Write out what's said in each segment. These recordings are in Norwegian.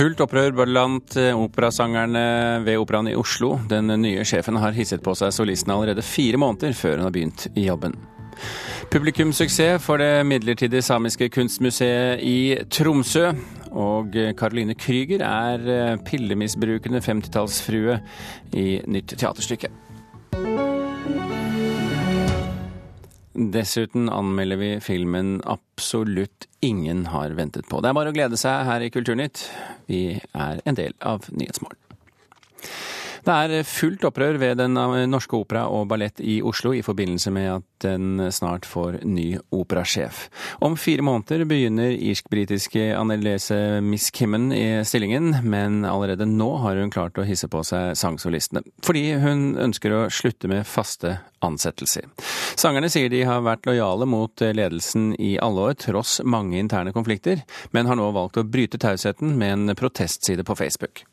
Fullt opprør blant eh, operasangerne ved Operaen i Oslo. Den nye sjefen har hisset på seg solistene allerede fire måneder før hun har begynt i jobben. Publikumssuksess for det midlertidige samiske kunstmuseet i Tromsø. Og Caroline Krüger er eh, pillemisbrukende 50-tallsfrue i nytt teaterstykke. Dessuten anmelder vi filmen Absolutt ingen har ventet på. Det er bare å glede seg her i Kulturnytt. Vi er en del av Nyhetsmorgen. Det er fullt opprør ved Den norske opera og ballett i Oslo i forbindelse med at den snart får ny operasjef. Om fire måneder begynner irsk-britiske Annelise Miskimmen i stillingen, men allerede nå har hun klart å hisse på seg sangsolistene. Fordi hun ønsker å slutte med faste ansettelser. Sangerne sier de har vært lojale mot ledelsen i alle år, tross mange interne konflikter, men har nå valgt å bryte tausheten med en protestside på Facebook.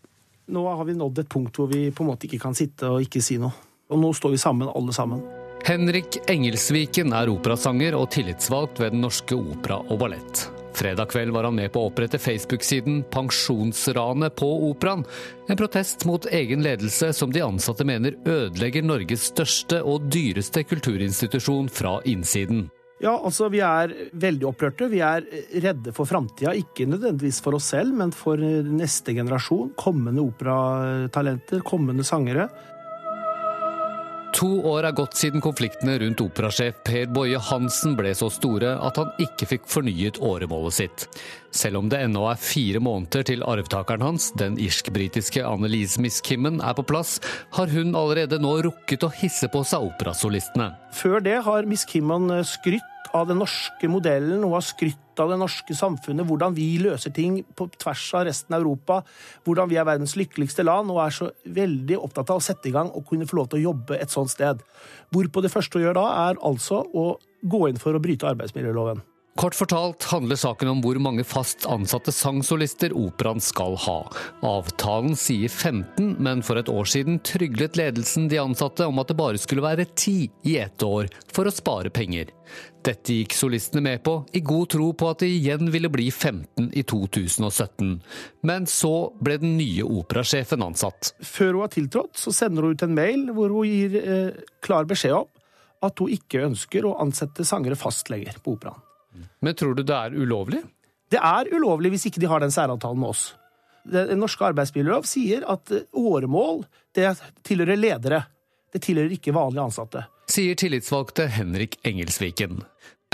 Nå har vi nådd et punkt hvor vi på en måte ikke kan sitte og ikke si noe. Og nå står vi sammen, alle sammen. Henrik Engelsviken er operasanger og tillitsvalgt ved Den norske opera og ballett. Fredag kveld var han med på å opprette Facebook-siden Pensjonsranet på Operaen. En protest mot egen ledelse som de ansatte mener ødelegger Norges største og dyreste kulturinstitusjon fra innsiden. Ja, altså vi er veldig opprørte. Vi er redde for framtida. Ikke nødvendigvis for oss selv, men for neste generasjon. Kommende operatalenter, kommende sangere. To år er gått siden konfliktene rundt operasjef Per Boje Hansen ble så store at han ikke fikk fornyet åremålet sitt. Selv om det ennå er fire måneder til arvtakeren hans, den irsk-britiske Annelise Miskimmen, er på plass, har hun allerede nå rukket å hisse på seg operasolistene. Før det har Miss Kimman av den norske modellen og har skrytt av det norske samfunnet, hvordan vi løser ting på tvers av resten av Europa, hvordan vi er verdens lykkeligste land og er så veldig opptatt av å sette i gang og kunne få lov til å jobbe et sånt sted. Hvorpå det første å gjøre da, er altså å gå inn for å bryte arbeidsmiljøloven. Kort fortalt handler saken om hvor mange fast ansatte sangsolister operaen skal ha. Avtalen sier 15, men for et år siden tryglet ledelsen de ansatte om at det bare skulle være 10 i ett år, for å spare penger. Dette gikk solistene med på, i god tro på at det igjen ville bli 15 i 2017. Men så ble den nye operasjefen ansatt. Før hun har tiltrådt, så sender hun ut en mail hvor hun gir eh, klar beskjed om at hun ikke ønsker å ansette sangere fast lenger på operaen. Men tror du det er ulovlig? Det er ulovlig hvis ikke de har den særavtalen med oss. Den norske arbeidsmiljølov sier at eh, åremål det tilhører ledere. Det tilhører ikke vanlige ansatte. Sier tillitsvalgte Henrik Engelsviken.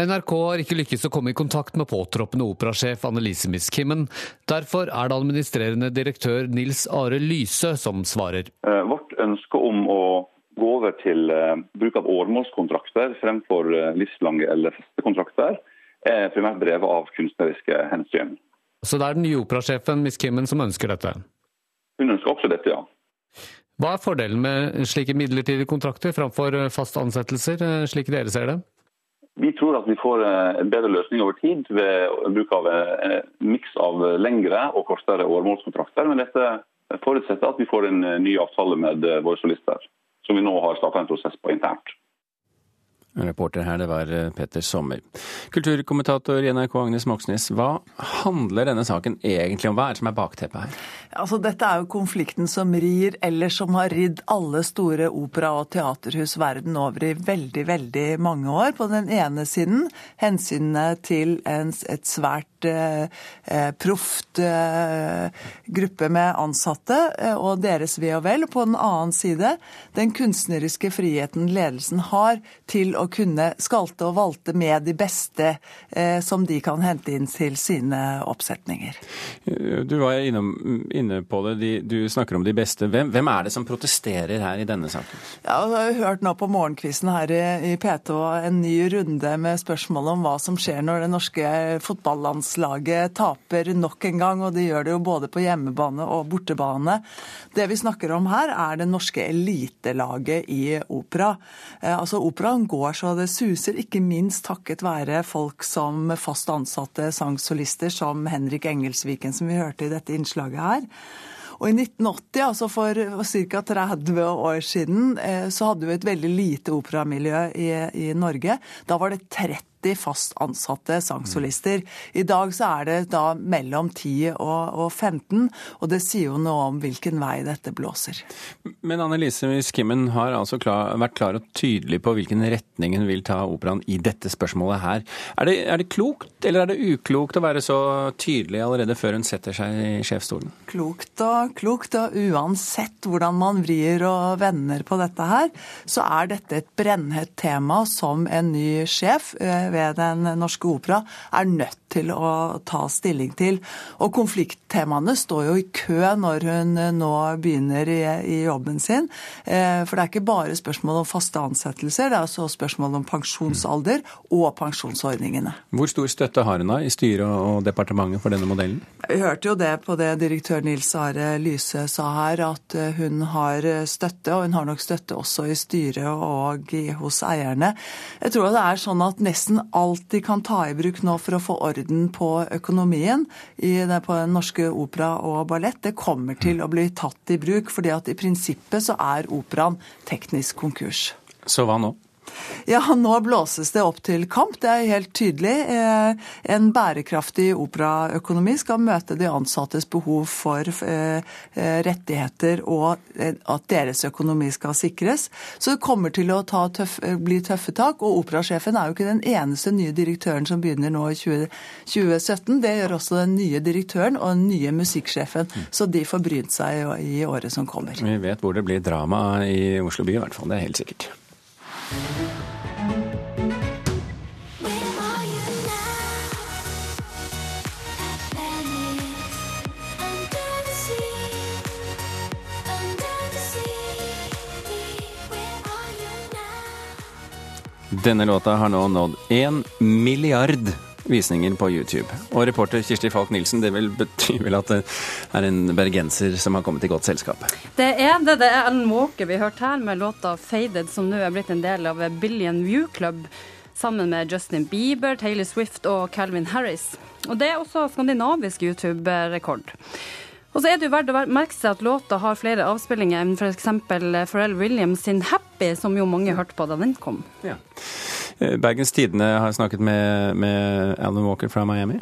NRK har ikke lykkes å komme i kontakt med påtroppende operasjef Annelise Miskimmen. Derfor er det administrerende direktør Nils Are Lyse som svarer. Eh, vårt ønske om å gå over til eh, bruk av åremålskontrakter fremfor livslange eller faste kontrakter, er primært drevet av kunstneriske hensyn. Så det er den nye operasjefen Miss Kimmen som ønsker dette? Hun ønsker også dette, ja. Hva er fordelen med slike midlertidige kontrakter framfor faste ansettelser, slik dere ser det? Vi tror at vi får eh, en bedre løsning over tid ved bruk av en eh, miks av lengre og kortere åremålskontrakter. Men dette forutsetter at vi får en eh, ny avtale med våre solister, som vi nå har starta en prosess på internt. Reporter her, det var eh, Petter Sommer. Kulturkommentator i NRK Agnes Moxnes, hva handler denne saken egentlig om? Hva er det som er bakteppet her? Altså, dette er jo konflikten som rir, eller som har ridd alle store opera- og teaterhus verden over i veldig, veldig mange år. På den ene siden hensynet til en, et svært eh, eh, proft gruppe med ansatte og deres ve og vel. På den annen side den kunstneriske friheten ledelsen har til å kunne skalte og valte med de beste eh, som de kan hente inn til sine oppsetninger. Du var innom, inne på det, de, du snakker om de beste. Hvem, hvem, er det som protesterer her i denne saken? Ja, jeg har hørt nå på morgenkvisten her i, i P2 en ny runde med spørsmål om hva som skjer når det norske fotballandslaget taper nok en gang, og de gjør det jo både på hjemmebane og bortebane. Det vi snakker om her, er det norske elitelaget i opera. Eh, altså, Operaen går så det suser, ikke minst takket være folk som fast ansatte sangsolister som Henrik Engelsviken, som vi hørte i dette innslaget her. Og i 1980, altså for ca. 30 år siden, eh, så hadde vi et veldig lite operamiljø i, i Norge. Da var det 30 50 fast ansatte sangsolister. I dag så er det da mellom 10 og, og 15, og det sier jo noe om hvilken vei dette blåser. Men Annelise Skimmen har altså klar, vært klar og tydelig på hvilken retning hun vil ta operaen i dette spørsmålet her. Er det, er det klokt eller er det uklokt å være så tydelig allerede før hun setter seg i sjefsstolen? Klokt og klokt, og uansett hvordan man vrir og vender på dette her, så er dette et brennhett tema som en ny sjef eh, ved Den norske opera er nødt til å ta stilling til. Og konflikttemaene står jo i kø når hun eh, nå begynner i, i jobben sin. Eh, for det er ikke bare spørsmål om faste ansettelser, det er også spørsmål om pensjonsalder og pensjonsordningene. Hvor stor støtte har hun da i styret og departementet for denne modellen? Vi hørte jo det på det direktør Nils Are Lyse sa her, at hun har støtte, og hun har nok støtte også i styret og hos eierne. Jeg tror det er sånn at nesten alt de kan ta i bruk nå for å få orden på økonomien i på Den norske opera og ballett, det kommer til å bli tatt i bruk. fordi at i prinsippet så er operaen teknisk konkurs. Så hva nå? Ja, nå blåses det opp til kamp. Det er helt tydelig. Eh, en bærekraftig operaøkonomi skal møte de ansattes behov for eh, eh, rettigheter og at deres økonomi skal sikres. Så det kommer til å tøff, bli tøffe tak. Og operasjefen er jo ikke den eneste nye direktøren som begynner nå i 2017. Det gjør også den nye direktøren og den nye musikksjefen. Så de får brynt seg i året som kommer. Vi vet hvor det blir drama i Oslo by i hvert fall. Det er helt sikkert. Denne låta har nå nådd én milliard visninger på YouTube. Og reporter Kirsti Falk Nilsen, det vil bety vel at det er en bergenser som har kommet i godt selskap? Det er det. Det er Ellen Walker vi hørte her med låta 'Faded', som nå er blitt en del av Billion View Club. Sammen med Justin Bieber, Taylor Swift og Calvin Harris. Og det er også skandinavisk YouTube-rekord. Og så er det jo verdt å merke seg at låta har flere avspillinger enn f.eks. Pharrell Williams sin 'Happy', som jo mange hørte på da den kom. Ja. Eh, Bergens Tidende har snakket med, med Alan Walker fra Miami.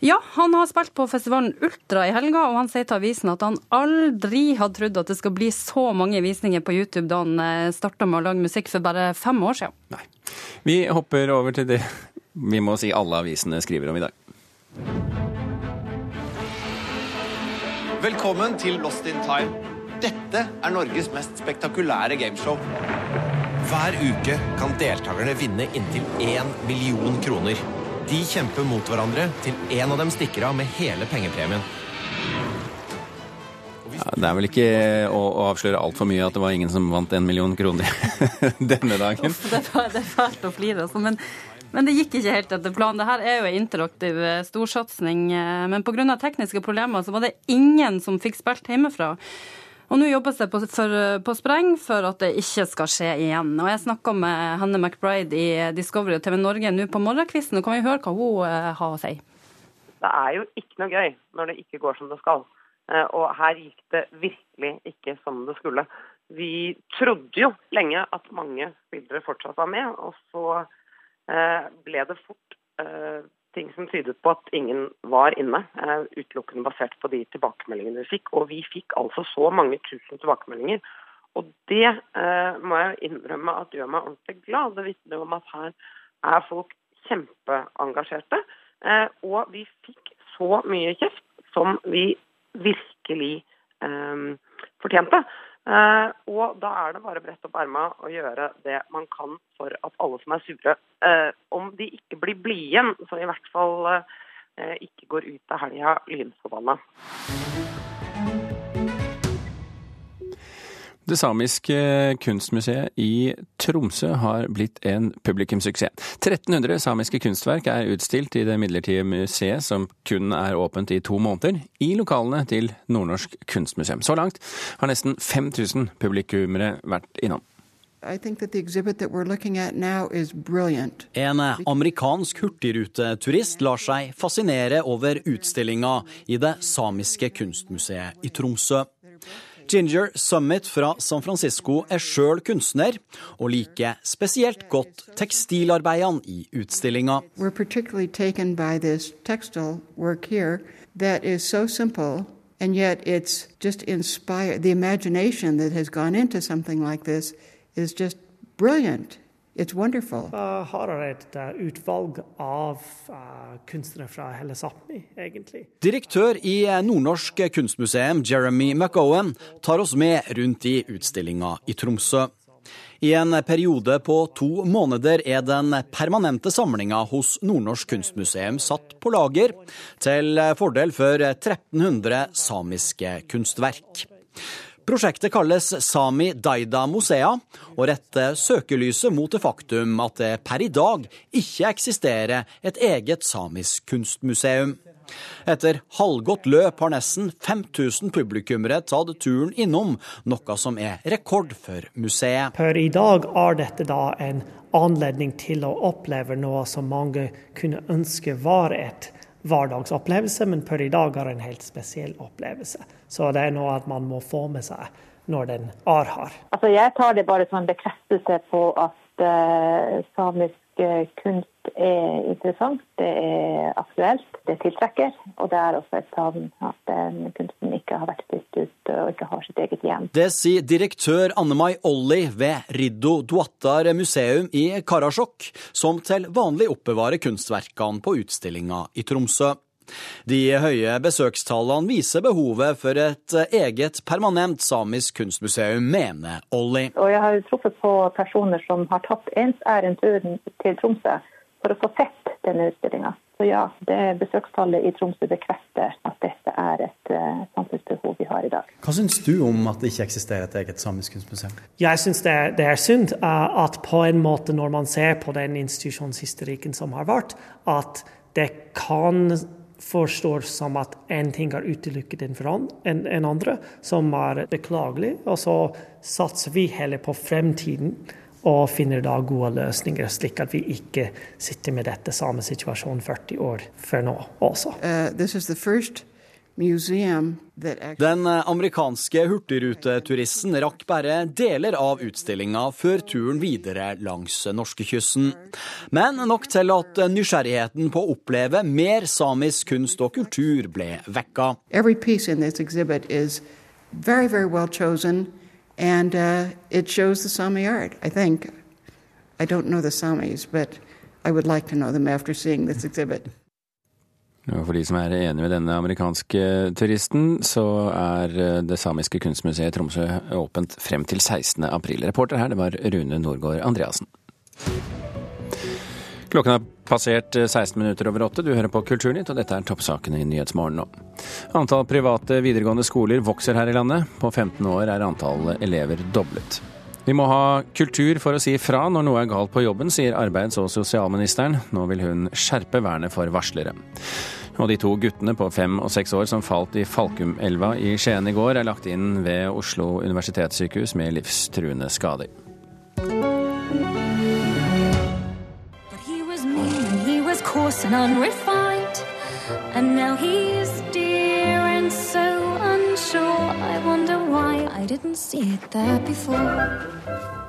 Ja, han har spilt på festivalen Ultra i helga, og han sier til avisen at han aldri hadde trodd at det skal bli så mange visninger på YouTube da han eh, starta med å lage musikk for bare fem år siden. Nei. Vi hopper over til det vi må si alle avisene skriver om i dag. Velkommen til Lost in Time. Dette er Norges mest spektakulære gameshow. Hver uke kan deltakerne vinne inntil én million kroner. De kjemper mot hverandre til en av dem stikker av med hele pengepremien. Ja, det er vel ikke å, å avsløre altfor mye at det var ingen som vant en million kroner denne dagen. Uff, det, er, det er fælt å flire, altså. Men, men, det gikk ikke helt etter planen. Dette er jo en interaktiv eh, storsatsing. Eh, men pga. tekniske problemer så var det ingen som fikk spilt hjemmefra. Og nå jobbes det på, for, på, spreng for at det ikke skal skje igjen. Og Jeg snakka med Hanne McBride i Discovery og TV Norge nå på morgenkvisten. og Kan vi høre hva hun uh, har å si? Det er jo ikke noe gøy når det ikke går som det skal. Uh, og her gikk det virkelig ikke som det skulle. Vi trodde jo lenge at mange spillere fortsatt var med, og så uh, ble det fort ting som tydet på at ingen var inne, eh, utelukkende basert på de tilbakemeldingene vi fikk. Og vi fikk altså så mange tusen tilbakemeldinger. Og det eh, må jeg innrømme at gjør meg ordentlig glad. Det vitner om at her er folk kjempeengasjerte. Eh, og vi fikk så mye kjeft som vi virkelig eh, fortjente. Uh, og da er det bare å brette opp erma og gjøre det man kan for at alle som er sure, uh, om de ikke blir blide igjen, så i hvert fall uh, ikke går ut av helga lynforbanna. Det samiske kunstmuseet i Tromsø har blitt en publikumssuksess. 1300 samiske kunstverk er utstilt i det midlertidige museet, som kun er åpent i to måneder, i lokalene til Nordnorsk kunstmuseum. Så langt har nesten 5000 publikummere vært innom. En amerikansk hurtigruteturist lar seg fascinere over utstillinga i det samiske kunstmuseet i Tromsø. Ginger Summit fra San Francisco er sjøl kunstner, og liker spesielt godt tekstilarbeidene i utstillinga. And yet it's just inspired. The imagination that has gone into something like this is just brilliant. It's wonderful. Uh, har et uh, utvalg av uh, kunstnere fra hele Sápmi, egentlig. Direktør i eh, Nordnorsk kunstmuseum, Jeremy McOwen, tar oss med rundt i utstillinga i Tromsø. I en periode på to måneder er den permanente samlinga hos Nordnorsk kunstmuseum satt på lager, til fordel for 1300 samiske kunstverk. Prosjektet kalles Sami Daida Musea, og retter søkelyset mot det faktum at det per i dag ikke eksisterer et eget samisk kunstmuseum. Etter halvgått løp har nesten 5000 publikummere tatt turen innom, noe som er rekord for museet. Per i dag er dette da en anledning til å oppleve noe som mange kunne ønske var et hverdagsopplevelse, men per i dag det en helt spesiell opplevelse. Så det er noe at man må få med seg når den er her. Altså, jeg tar det bare som en bekreftelse på at uh, samisk uh, kunst er interessant, det er aktuelt, det tiltrekker. Og det er også et savn at den kunsten ikke har vært stilt ut og ikke har sitt eget hjem. Det sier direktør Anne-Mai Olli ved Riddo Duattar museum i Karasjok, som til vanlig oppbevarer kunstverkene på utstillinga i Tromsø. De høye besøkstallene viser behovet for et eget permanent samisk kunstmuseum, mener Olli. Og jeg har truffet på personer som har tatt ens ærend til Tromsø for å få sett denne utstillinga. Så ja, det besøkstallet i Tromsø bekrefter at dette er et uh, samfunnsbehov vi har i dag. Hva syns du om at det ikke eksisterer et eget samisk kunstmuseum? Jeg syns det, det, er synd uh, at på en måte, når man ser på den institusjonshistorikken som har vært, at det kan forstås som at én ting er utelukket enn en, en andre, som er beklagelig. Og så satser vi heller på fremtiden og finner da gode løsninger, slik at vi ikke sitter med dette samme situasjonen 40 år før nå også. Uh, den amerikanske hurtigruteturisten rakk bare deler av utstillinga før turen videre langs norskekysten. Men nok til at nysgjerrigheten på å oppleve mer samisk kunst og kultur ble vekka. Every piece in this exhibit is very, very well chosen. And uh, it shows the Sami art, I think. I don't know the Samis, but I would like to know them after seeing this exhibit. For de som er enig med denne amerikanske turisten, så er uh, det samiske kunstmuseet i Tromsø åpent frem til 16. april. Reporter her, det var Rune Norgård Andreassen. Klokken har passert 16 eh, minutter over åtte. Du hører på Kulturnytt, og dette er toppsakene i Nyhetsmorgen nå. Antall private videregående skoler vokser her i landet. På 15 år er antallet elever doblet. Vi må ha kultur for å si fra når noe er galt på jobben, sier arbeids- og sosialministeren. Nå vil hun skjerpe vernet for varslere. Og de to guttene på fem og seks år som falt i Falkumelva i Skien i går, er lagt inn ved Oslo universitetssykehus med livstruende skader. And unrefined. And now he's dear and so unsure. I wonder why I didn't see it there before.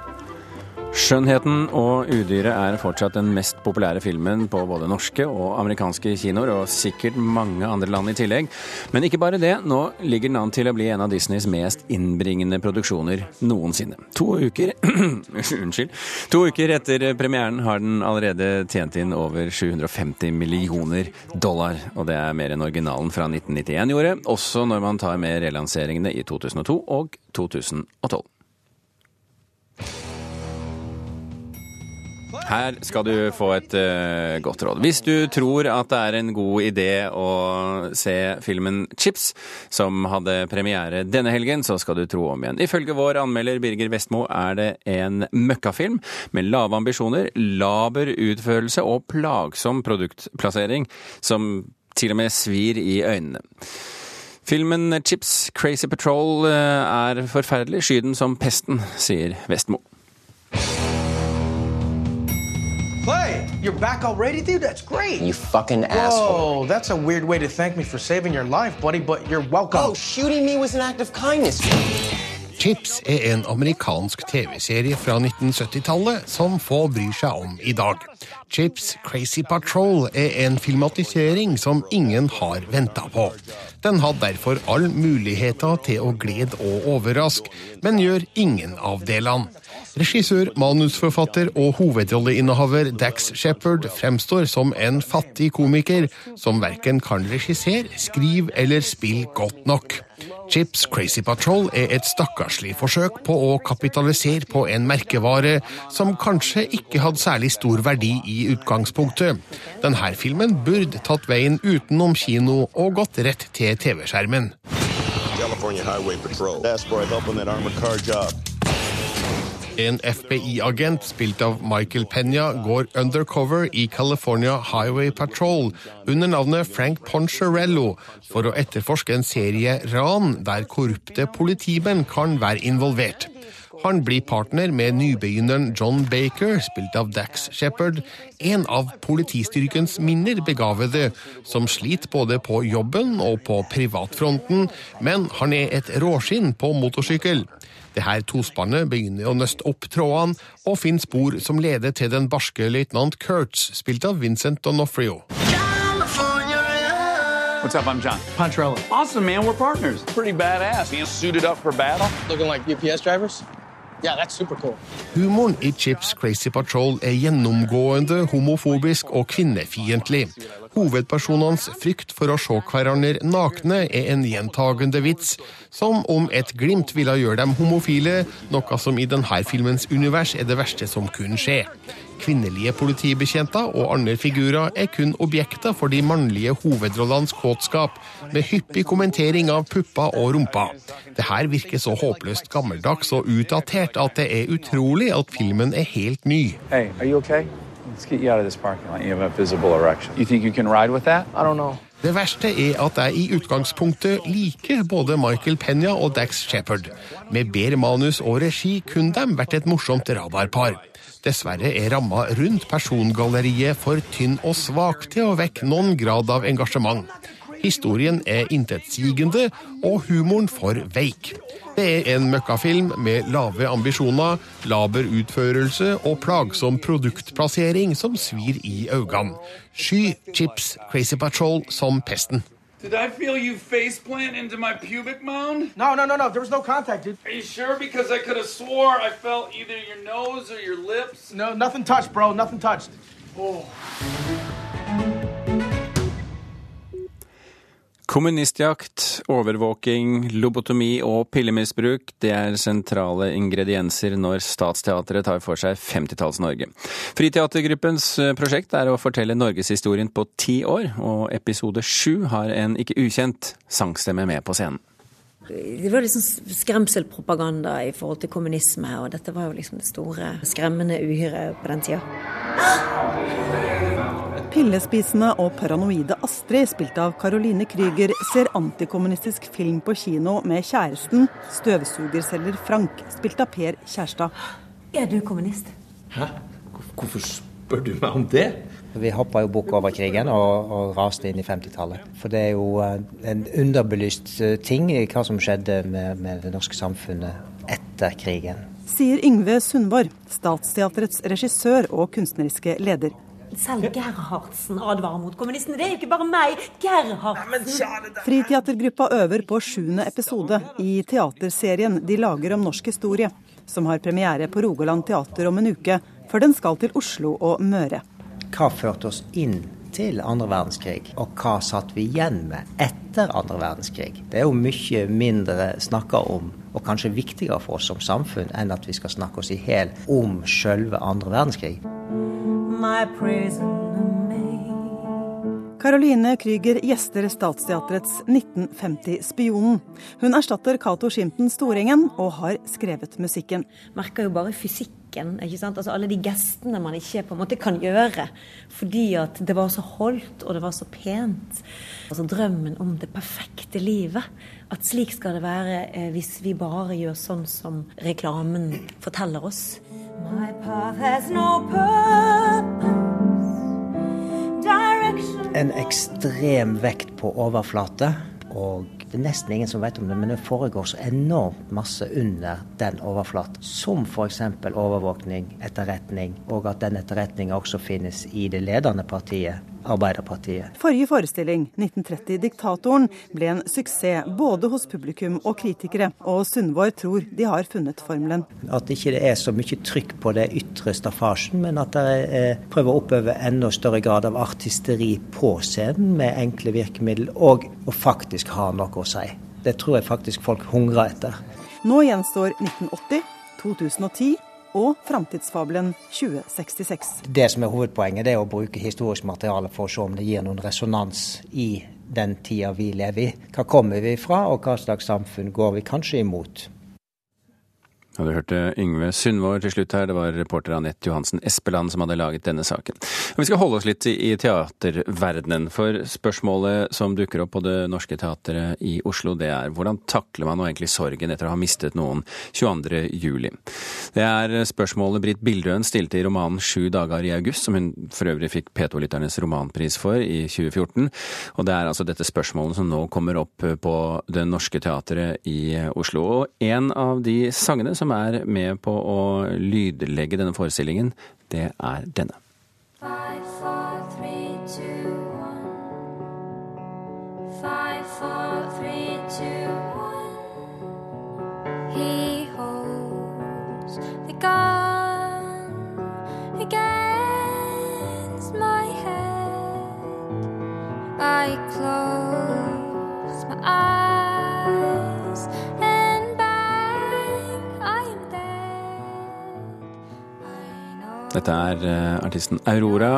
Skjønnheten og udyret er fortsatt den mest populære filmen på både norske og amerikanske kinoer, og sikkert mange andre land i tillegg. Men ikke bare det, nå ligger den an til å bli en av Disneys mest innbringende produksjoner noensinne. To uker Unnskyld. To uker etter premieren har den allerede tjent inn over 750 millioner dollar, og det er mer enn originalen fra 1991 gjorde, også når man tar med relanseringene i 2002 og 2012. Her skal du få et uh, godt råd. Hvis du tror at det er en god idé å se filmen Chips, som hadde premiere denne helgen, så skal du tro om igjen. Ifølge vår anmelder Birger Vestmo er det en møkkafilm med lave ambisjoner, laber utførelse og plagsom produktplassering, som til og med svir i øynene. Filmen Chips Crazy Patrol eh, er forferdelig. Sky den som pesten, sier Vestmo. Clay, you're back already, dude? That's great. You fucking Whoa, asshole. that's a weird way to thank me for saving your life, buddy, but you're welcome. Oh, shooting me was an act of kindness. Chips er en amerikansk TV-serie fra 1970-tallet som få bryr seg om i dag. Chips Crazy Patrol er en filmatisering som ingen har venta på. Den hadde derfor all muligheter til å glede og overraske, men gjør ingen av delene. Regissør, manusforfatter og hovedrolleinnehaver Dax Shepherd fremstår som en fattig komiker som verken kan regissere, skrive eller spille godt nok. Chips Crazy Patrol er et stakkarslig forsøk på å kapitalisere på en merkevare som kanskje ikke hadde særlig stor verdi i utgangspunktet. Denne filmen burde tatt veien utenom kino og gått rett til TV-skjermen. California Highway Patrol. Ask for helping that armored car job. En FBI-agent spilt av Michael Penya går undercover i California Highway Patrol under navnet Frank Poncherello for å etterforske en serie ran der korrupte politimenn kan være involvert. Han blir partner med nybegynneren John Baker, spilt av Dax Shepherd, en av politistyrkens minner begavede, som sliter både på jobben og på privatfronten, men han er et råskinn på motorsykkel. Det her tospannet begynner å nøste opp trådene og finne spor som leder til den barske løytnant Kurtz, spilt av Vincent Donofrio. What's up? I'm John. Pontrello. Awesome, man. We're partners. Pretty badass. Being suited up for battle. Looking like UPS drivers? Yeah, that's. Humoren i Chips Crazy Patrol er gjennomgående homofobisk og kvinnefiendtlig. Hovedpersonenes frykt for å se hverandre nakne er en gjentagende vits, som om et glimt ville gjøre dem homofile, noe som i denne filmens univers er det verste som kunne skje. Kvinnelige politibetjenter og andre figurer er kun objekter for de mannlige hovedrollenes kåtskap, med hyppig kommentering av pupper og rumpa. Det her virker så håpløst gammeldags og utdatert at det er utrolig at filmen er helt ny. Hey, are you okay? Let's get you out of this parking lot. You have a visible erection. You think you can ride with that? I don't know. Det verste er at jeg i utgangspunktet liker både Michael Penya og Dax Shepherd. Med bedre manus og regi kunne de vært et morsomt radarpar. Dessverre er ramma rundt persongalleriet for tynn og svak til å vekke noen grad av engasjement. Historien er intetsigende og humoren for veik. Det er en møkkafilm med lave ambisjoner, laber utførelse og plagsom produktplassering som svir i øynene. Sky Chips Crazy Patrol som pesten. Did I feel you faceplant into my pubic mound? No, no, no, no. There was no contact, dude. Are you sure? Because I could have swore I felt either your nose or your lips. No, nothing touched, bro. Nothing touched. Oh. Kommunistjakt, overvåking, lobotomi og pillemisbruk det er sentrale ingredienser når Statsteatret tar for seg 50-talls-Norge. Friteatergruppens eh, prosjekt er å fortelle norgeshistorien på ti år, og episode sju har en ikke ukjent sangstemme med på scenen. Det var liksom skremselpropaganda i forhold til kommunisme, og dette var jo liksom det store skremmende uhyret på den tida. Pillespisende og paranoide Astrid, spilt av Caroline Krüger, ser antikommunistisk film på kino med kjæresten, støvsugerselger Frank, spilt av Per Kjærstad. Er du kommunist? Hæ? Hvorfor spør du meg om det? Vi hoppa jo bukk over krigen og, og raste inn i 50-tallet. For det er jo eh, en underbelyst eh, ting i hva som skjedde med, med det norske samfunnet etter krigen. Sier Yngve Sundborg, Statsteatrets regissør og kunstneriske leder. Selv Gerhardsen advarer mot kommunistene. Det er jo ikke bare meg. Gerhardsen. Friteatergruppa øver på sjuende episode i teaterserien De lager om norsk historie, som har premiere på Rogaland teater om en uke, før den skal til Oslo og Møre. Hva førte oss inn til andre verdenskrig, og hva satt vi igjen med etter andre verdenskrig? Det er jo mye mindre snakka om, og kanskje viktigere for oss som samfunn, enn at vi skal snakke oss i hjel om sjølve andre verdenskrig. Caroline Krüger gjester Statsteatrets 1950-Spionen. Hun erstatter Cato Skimpton Storengen og har skrevet musikken. Merker jo bare blikken. ikke sant? Altså Alle de gestene man ikke på en måte kan gjøre. Fordi at det var så holdt, og det var så pent. Altså Drømmen om det perfekte livet. At slik skal det være eh, hvis vi bare gjør sånn som reklamen forteller oss. My path has no En ekstrem vekt på overflate og det er nesten ingen som vet om det, men det foregår så enormt masse under den overflaten. Som f.eks. overvåkning, etterretning, og at den etterretninga også finnes i det ledende partiet, Arbeiderpartiet. Forrige forestilling, 1930 Diktatoren, ble en suksess både hos publikum og kritikere, og Sundvår tror de har funnet formelen. At det ikke er så mye trykk på det ytre staffasjen, men at de eh, prøver å oppøve enda større grad av artisteri på scenen med enkle virkemidler, og å faktisk ha noe å si. Det tror jeg faktisk folk hungrer etter. Nå gjenstår 1980, 2010 og Framtidsfabelen 2066. Det som er hovedpoenget, det er å bruke historisk materiale for å se om det gir noen resonans i den tida vi lever i. Hva kommer vi fra, og hva slags samfunn går vi kanskje imot? Ja, du hørte Yngve Sundvår til slutt her. Det var reporter Anette Johansen Espeland som hadde laget denne saken. Vi skal holde oss litt i teaterverdenen, for spørsmålet som dukker opp på Det Norske Teatret i Oslo, det er hvordan takler man nå egentlig sorgen etter å ha mistet noen 22. juli? Det er spørsmålet Britt Bildøen stilte i romanen Sju dager i august, som hun for øvrig fikk P2-lytternes romanpris for i 2014. Og det er altså dette spørsmålet som nå kommer opp på Det Norske Teatret i Oslo. Og en av de sangene som er med på å lydlegge denne forestillingen, det er denne. Dette er eh, artisten Aurora.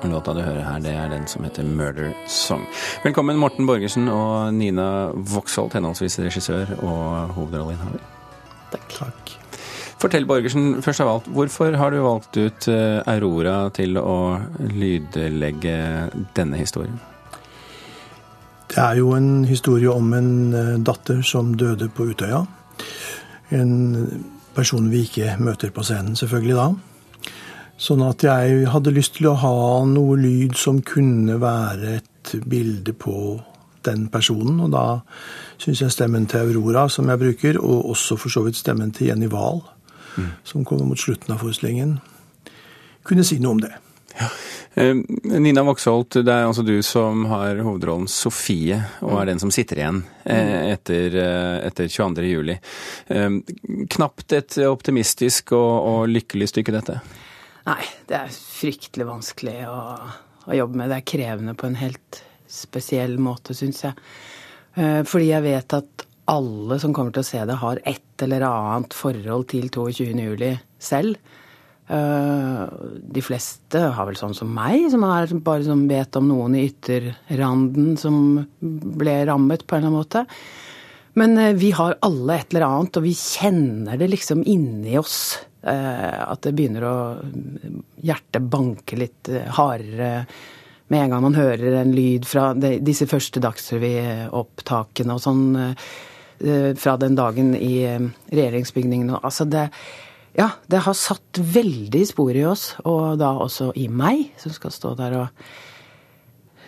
og Låta du hører her, det er den som heter Murder Song. Velkommen Morten Borgersen og Nina Voksholt, henholdsvis regissør og hovedrolleinnehaver. Takk. Fortell Borgersen, først av alt, hvorfor har du valgt ut eh, Aurora til å lydlegge denne historien? Det er jo en historie om en eh, datter som døde på Utøya. En person vi ikke møter på scenen, selvfølgelig da. Sånn at jeg hadde lyst til å ha noe lyd som kunne være et bilde på den personen. Og da syns jeg stemmen til Aurora, som jeg bruker, og også for så vidt stemmen til Jenny Wahl, som kommer mot slutten av forestillingen, kunne si noe om det. Ja. Nina Voksholt, det er altså du som har hovedrollen Sofie, og er den som sitter igjen eh, etter, eh, etter 22. juli. Eh, Knapt et optimistisk og, og lykkelig stykke, dette. Nei, det er fryktelig vanskelig å, å jobbe med. Det er krevende på en helt spesiell måte, syns jeg. Eh, Fordi jeg vet at alle som kommer til å se det, har et eller annet forhold til 22. juli selv. Eh, De fleste har vel sånn som meg, som er bare som vet om noen i ytterranden som ble rammet på en eller annen måte. Men eh, vi har alle et eller annet, og vi kjenner det liksom inni oss. Eh, At det begynner å Hjertet banke litt eh, hardere med en gang man hører en lyd fra disse første Dagsrevy-opptakene og sånn. eh, Fra den dagen i regjeringsbygningen. og- Altså det Ja, det har satt veldig spor i oss, og da også i meg, som skal stå der og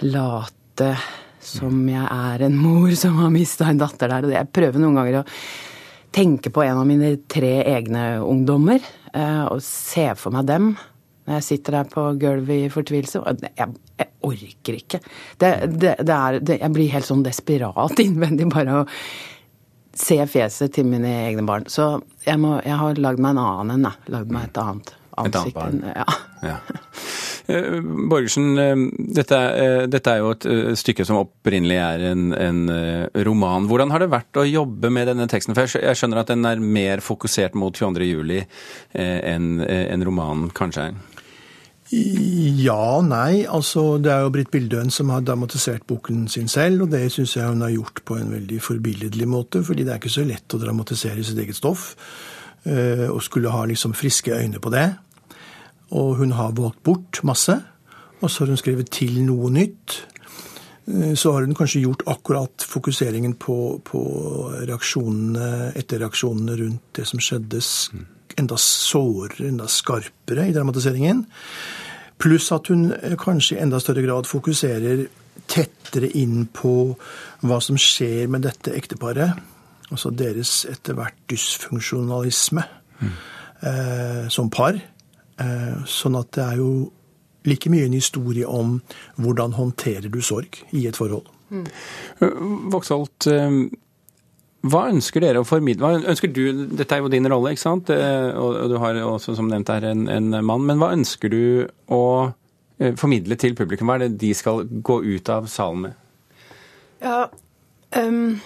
late som jeg er en mor som har mista en datter der. Og jeg prøver noen ganger å tenke på en av mine tre egne ungdommer, eh, og se for meg dem når jeg sitter der på gulvet i fortvilelse. Jeg, jeg orker ikke. Det, det, det er, det, jeg blir helt sånn desperat innvendig bare å se fjeset til mine egne barn. Så jeg, må, jeg har lagd meg en annen en, da. Lagd meg et annet ansikt. Et annet barn. Ja. Ja. Eh, Borgersen, eh, dette, eh, dette er jo et stykke som opprinnelig er en, en roman. Hvordan har det vært å jobbe med denne teksten? For jeg skjønner at den er mer fokusert mot 22. juli eh, enn en romanen kanskje er. Ja nei. Altså, det er jo Britt Bildøen som har dramatisert boken sin selv, og det syns jeg hun har gjort på en veldig forbilledlig måte, fordi det er ikke så lett å dramatisere sitt eget stoff, og skulle ha liksom friske øyne på det. Og hun har valgt bort masse, og så har hun skrevet til noe nytt. Eh, Så har hun kanskje gjort akkurat fokuseringen på, på reaksjonene, etterreaksjonene rundt det som skjedde, enda sårere, enda skarpere i dramatiseringen. Pluss at hun kanskje i enda større grad fokuserer tettere inn på hva som skjer med dette ekteparet. Altså deres etter hvert dysfunksjonalisme eh, som par. Eh, sånn at det er jo like mye en historie om hvordan håndterer du sorg i et forhold. Voksholt, eh, hva ønsker dere å formidle? Hva ønsker du, Dette er jo din rolle, ikke sant? Eh, Og du har også, som nevnt, her en, en mann. Men hva ønsker du å eh, formidle til publikum? Hva er det de skal gå ut av salen med? Ja, ehm,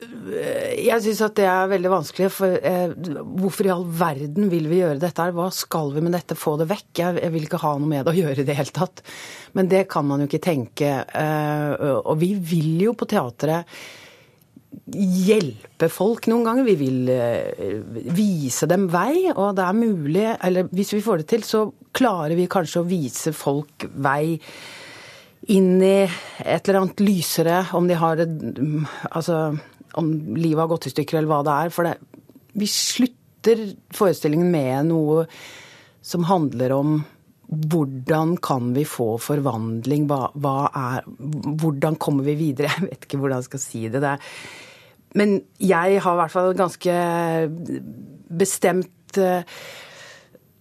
jeg syns at det er veldig vanskelig. For eh, hvorfor i all verden vil vi gjøre dette her? Hva skal vi med dette? Få det vekk? Jeg, jeg vil ikke ha noe med det å gjøre i det hele tatt. Men det kan man jo ikke tenke. Eh, og vi vil jo på teatret hjelpe folk noen ganger. Vi vil eh, vise dem vei, og det er mulig Eller hvis vi får det til, så klarer vi kanskje å vise folk vei inn i et eller annet lysere, om de har det mm, Altså om livet har gått i stykker, eller hva det er. For det, vi slutter forestillingen med noe som handler om hvordan kan vi få forvandling? Hva, hva er, hvordan kommer vi videre? Jeg vet ikke hvordan jeg skal si det. det er, men jeg har i hvert fall ganske bestemt eh,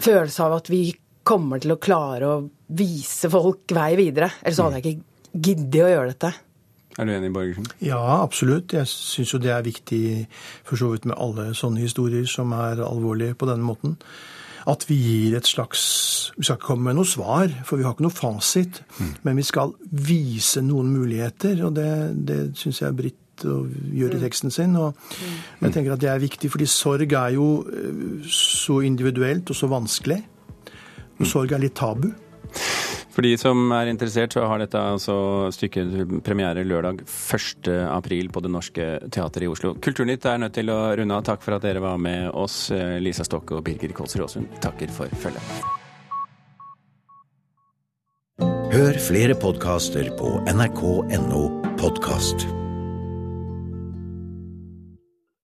følelse av at vi kommer til å klare å vise folk vei videre. Ellers hadde jeg ikke giddet å gjøre dette. Er du enig, Borgersen? Ja, absolutt. Jeg syns jo det er viktig for så vidt med alle sånne historier som er alvorlige på denne måten. At vi gir et slags Vi skal ikke komme med noe svar, for vi har ikke noe fasit. Men vi skal vise noen muligheter, og det, det syns jeg Britt gjør i teksten sin. Og jeg tenker at det er viktig, fordi sorg er jo eh, så individuelt og så vanskelig. Og sorg er litt tabu. For de som er interessert, så har dette altså stykket premiere lørdag 1. april på Det Norske Teatret i Oslo. Kulturnytt er nødt til å runde av. Takk for at dere var med oss, Lisa Stokke og Birger Kolsrud Aasund. Takker for følget. Hør flere podkaster på nrk.no podkast.